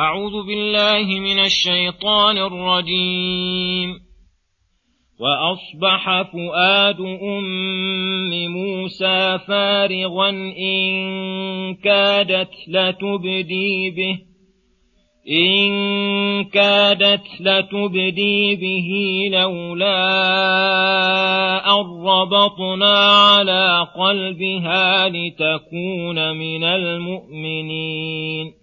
أعوذ بالله من الشيطان الرجيم. وأصبح فؤاد أم موسى فارغا إن كادت لتبدي به إن كادت لتبدي به لولا أن ربطنا على قلبها لتكون من المؤمنين.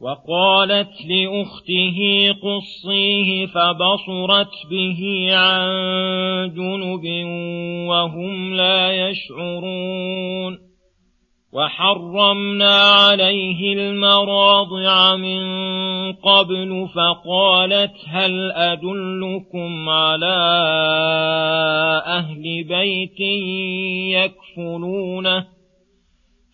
وقالت لأخته قصيه فبصرت به عن جنب وهم لا يشعرون. وحرمنا عليه المراضع من قبل فقالت هل أدلكم على أهل بيت يكفلونه؟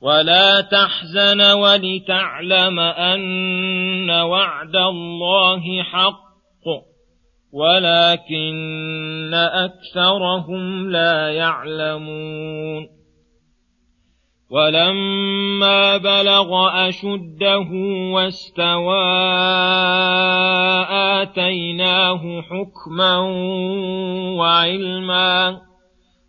ولا تحزن ولتعلم أن وعد الله حق ولكن أكثرهم لا يعلمون ولما بلغ أشده واستوى آتيناه حكما وعلما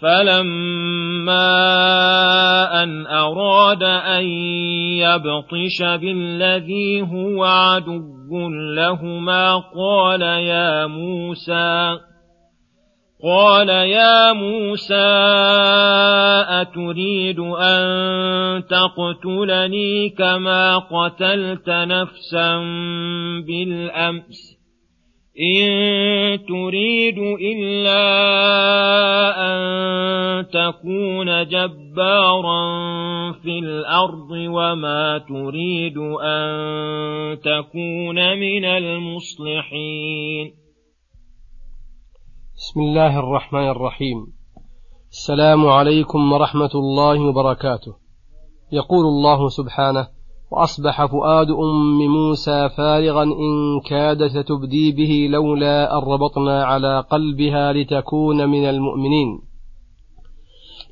فلما أن أراد أن يبطش بالذي هو عدو لهما قال يا موسى قال يا موسى أتريد أن تقتلني كما قتلت نفسا بالأمس إن تريد إلا أن تكون جبارا في الأرض وما تريد أن تكون من المصلحين. بسم الله الرحمن الرحيم. السلام عليكم ورحمة الله وبركاته. يقول الله سبحانه وأصبح فؤاد أم موسى فارغا إن كادت تبدي به لولا أن ربطنا على قلبها لتكون من المؤمنين.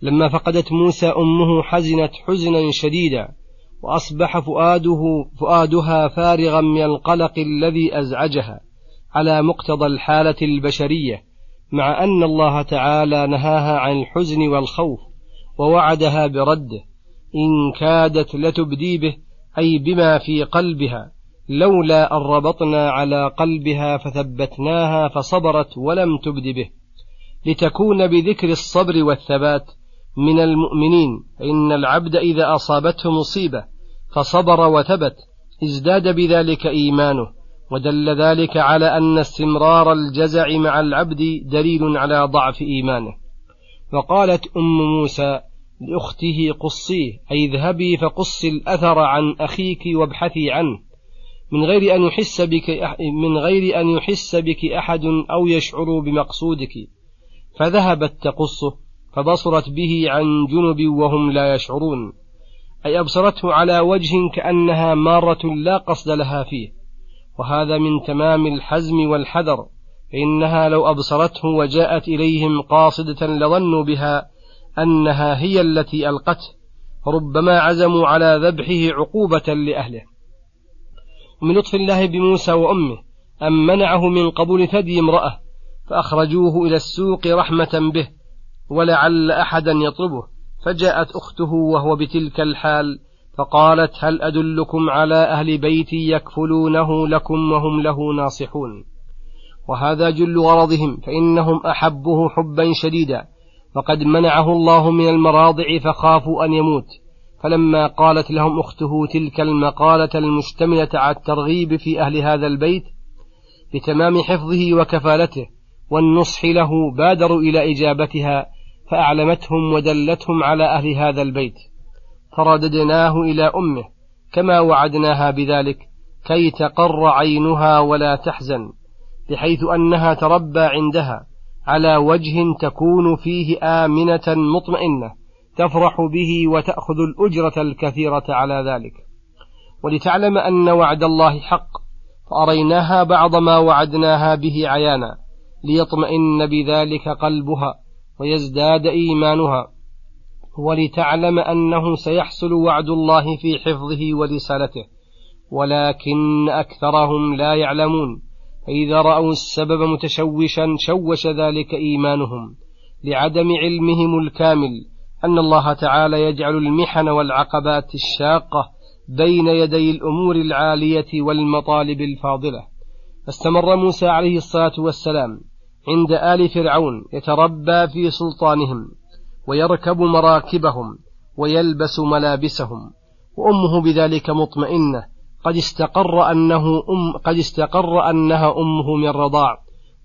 لما فقدت موسى أمه حزنت حزنا شديدا وأصبح فؤاده فؤادها فارغا من القلق الذي أزعجها على مقتضى الحالة البشرية مع أن الله تعالى نهاها عن الحزن والخوف ووعدها برده إن كادت لتبدي به أي بما في قلبها لولا أن ربطنا على قلبها فثبتناها فصبرت ولم تبد به لتكون بذكر الصبر والثبات من المؤمنين فإن العبد إذا أصابته مصيبة فصبر وثبت ازداد بذلك إيمانه ودل ذلك على أن استمرار الجزع مع العبد دليل على ضعف إيمانه. وقالت أم موسى لأخته قصيه أي اذهبي فقصي الأثر عن أخيك وابحثي عنه. من غير أن يحس بك من غير أن يحس بك أحد أو يشعر بمقصودك فذهبت تقصه. فبصرت به عن جنب وهم لا يشعرون. أي أبصرته على وجه كأنها مارة لا قصد لها فيه. وهذا من تمام الحزم والحذر فإنها لو أبصرته وجاءت إليهم قاصدة لظنوا بها أنها هي التي ألقته فربما عزموا على ذبحه عقوبة لأهله. ومن لطف الله بموسى وأمه أن منعه من قبول ثدي امرأة فأخرجوه إلى السوق رحمة به ولعل أحدا يطلبه. فجاءت أخته وهو بتلك الحال فقالت هل أدلكم على أهل بيتي يكفلونه لكم وهم له ناصحون؟ وهذا جل غرضهم فإنهم أحبه حبا شديدا وقد منعه الله من المراضع فخافوا أن يموت. فلما قالت لهم أخته تلك المقالة المشتملة على الترغيب في أهل هذا البيت بتمام حفظه وكفالته والنصح له بادروا إلى إجابتها فأعلمتهم ودلتهم على أهل هذا البيت. فرددناه إلى أمه كما وعدناها بذلك كي تقر عينها ولا تحزن بحيث أنها تربى عندها على وجه تكون فيه آمنة مطمئنة تفرح به وتأخذ الأجرة الكثيرة على ذلك. ولتعلم أن وعد الله حق فأريناها بعض ما وعدناها به عيانا ليطمئن بذلك قلبها. ويزداد إيمانها ولتعلم أنه سيحصل وعد الله في حفظه ورسالته ولكن أكثرهم لا يعلمون فإذا رأوا السبب متشوشا شوش ذلك إيمانهم لعدم علمهم الكامل أن الله تعالى يجعل المحن والعقبات الشاقة بين يدي الأمور العالية والمطالب الفاضلة. فاستمر موسى عليه الصلاة والسلام. عند آل فرعون يتربى في سلطانهم ويركب مراكبهم ويلبس ملابسهم. وأمه بذلك مطمئنة. قد استقر أنه أم قد استقر أنها أمه من رضاع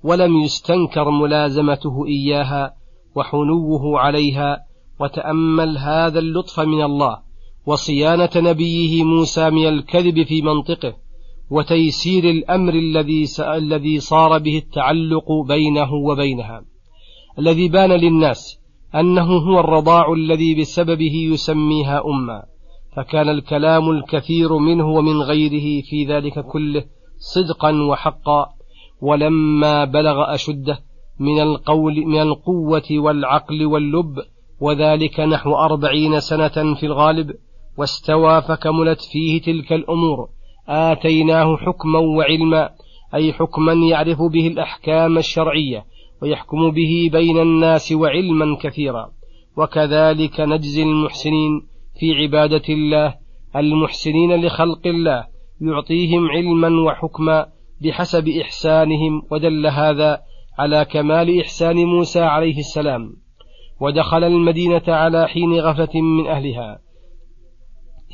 ولم يستنكر ملازمته إياها وحنوه عليها وتأمل هذا اللطف من الله وصيانة نبيه موسى من الكذب في منطقه. وتيسير الأمر الذي الذي صار به التعلق بينه وبينها. الذي بان للناس أنه هو الرضاع الذي بسببه يسميها أمًا فكان الكلام الكثير منه ومن غيره في ذلك كله صدقا وحقا. ولما بلغ أشده من القول من القوة والعقل واللب وذلك نحو أربعين سنة في الغالب واستوى فكملت فيه تلك الأمور. آتيناه حكما وعلما أي حكما يعرف به الأحكام الشرعية ويحكم به بين الناس وعلما كثيرا. وكذلك نجزي المحسنين في عبادة الله المحسنين لخلق الله يعطيهم علما وحكما بحسب إحسانهم ودل هذا على كمال إحسان موسى عليه السلام. ودخل المدينة على حين غفلة من أهلها.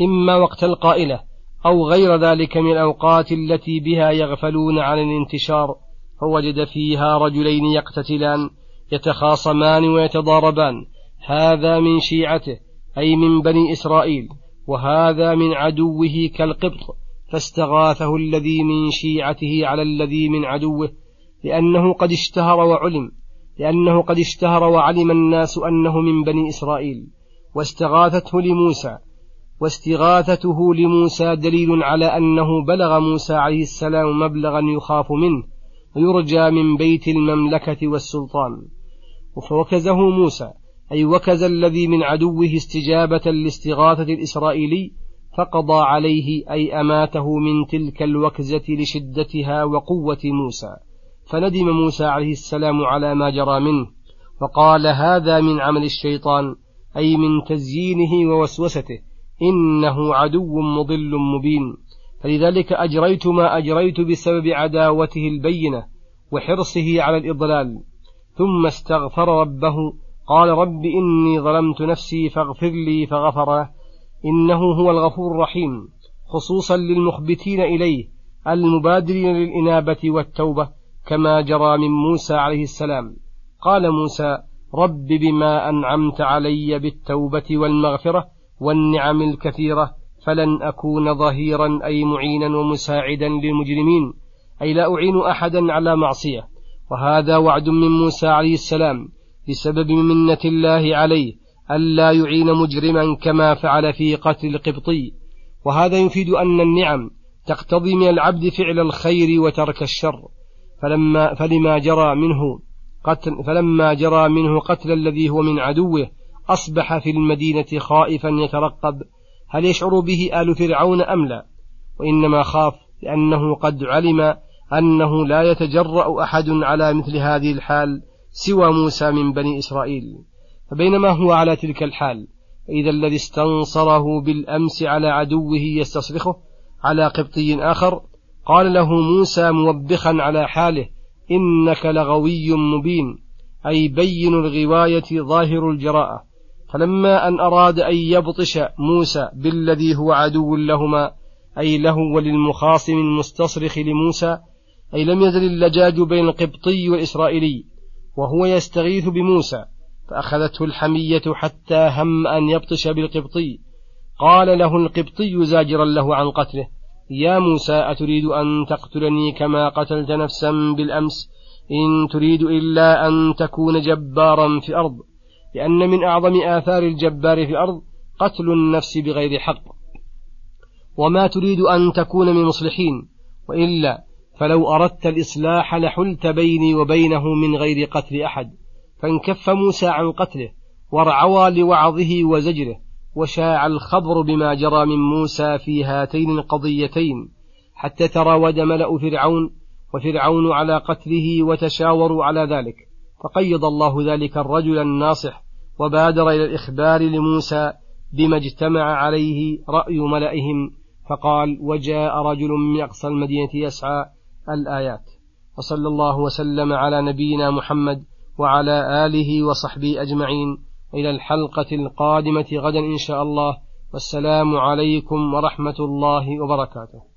إما وقت القائلة أو غير ذلك من الأوقات التي بها يغفلون عن الانتشار فوجد فيها رجلين يقتتلان يتخاصمان ويتضاربان. هذا من شيعته أي من بني إسرائيل وهذا من عدوه كالقبط فاستغاثه الذي من شيعته على الذي من عدوه لأنه قد اشتهر وعلم لأنه قد اشتهر وعلم الناس أنه من بني إسرائيل واستغاثته لموسى واستغاثته لموسى دليل على أنه بلغ موسى عليه السلام مبلغا يخاف منه ويرجى من بيت المملكة والسلطان. فوكزه موسى أي وكز الذي من عدوه استجابة لاستغاثة الإسرائيلي فقضى عليه أي أماته من تلك الوكزة لشدتها وقوة موسى. فندم موسى عليه السلام على ما جرى منه وقال هذا من عمل الشيطان أي من تزيينه ووسوسته. إنه عدو مضل مبين. فلذلك أجريت ما أجريت بسبب عداوته البينة وحرصه على الإضلال. ثم استغفر ربه. قال رب إني ظلمت نفسي فاغفر لي فغفر إنه هو الغفور الرحيم. خصوصا للمخبتين إليه المبادرين للإنابة والتوبة كما جرى من موسى عليه السلام. قال موسى رب بما أنعمت علي بالتوبة والمغفرة والنعم الكثيرة فلن أكون ظهيرا أي معينا ومساعدا للمجرمين أي لا أعين أحدا على معصية. وهذا وعد من موسى عليه السلام بسبب منة الله عليه ألا يعين مجرما كما فعل في قتل القبطي. وهذا يفيد أن النعم تقتضي من العبد فعل الخير وترك الشر. فلما فلما جرى منه قتل فلما جرى منه قتل الذي هو من عدوه أصبح في المدينة خائفا يترقب هل يشعر به آل فرعون أم لا؟ وإنما خاف لأنه قد علم أنه لا يتجرأ أحد على مثل هذه الحال سوى موسى من بني إسرائيل. فبينما هو على تلك الحال إذا الذي استنصره بالأمس على عدوه يستصرخه على قبطي آخر قال له موسى موبخا على حاله إنك لغوي مبين أي بين الغواية ظاهر الجراءة. فلما أن أراد أن يبطش موسى بالذي هو عدو لهما أي له وللمخاصم المستصرخ لموسى أي لم يزل اللجاج بين القبطي والإسرائيلي وهو يستغيث بموسى فأخذته الحمية حتى هم أن يبطش بالقبطي. قال له القبطي زاجرا له عن قتله يا موسى أتريد أن تقتلني كما قتلت نفسا بالأمس؟ إن تريد إلا أن تكون جبارا في الأرض لأن من أعظم آثار الجبار في الأرض قتل النفس بغير حق. وما تريد أن تكون من مصلحين وإلا فلو أردت الإصلاح لحلت بيني وبينه من غير قتل أحد. فانكف موسى عن قتله وارعوى لوعظه وزجره وشاع الخبر بما جرى من موسى في هاتين القضيتين حتى تراود ملأ فرعون وفرعون على قتله وتشاوروا على ذلك. فقيض الله ذلك الرجل الناصح وبادر إلى الإخبار لموسى بما اجتمع عليه رأي ملئهم فقال وجاء رجل من أقصى المدينة يسعى الآيات. وصلى الله وسلم على نبينا محمد وعلى آله وصحبه أجمعين. إلى الحلقة القادمة غدا إن شاء الله. والسلام عليكم ورحمة الله وبركاته.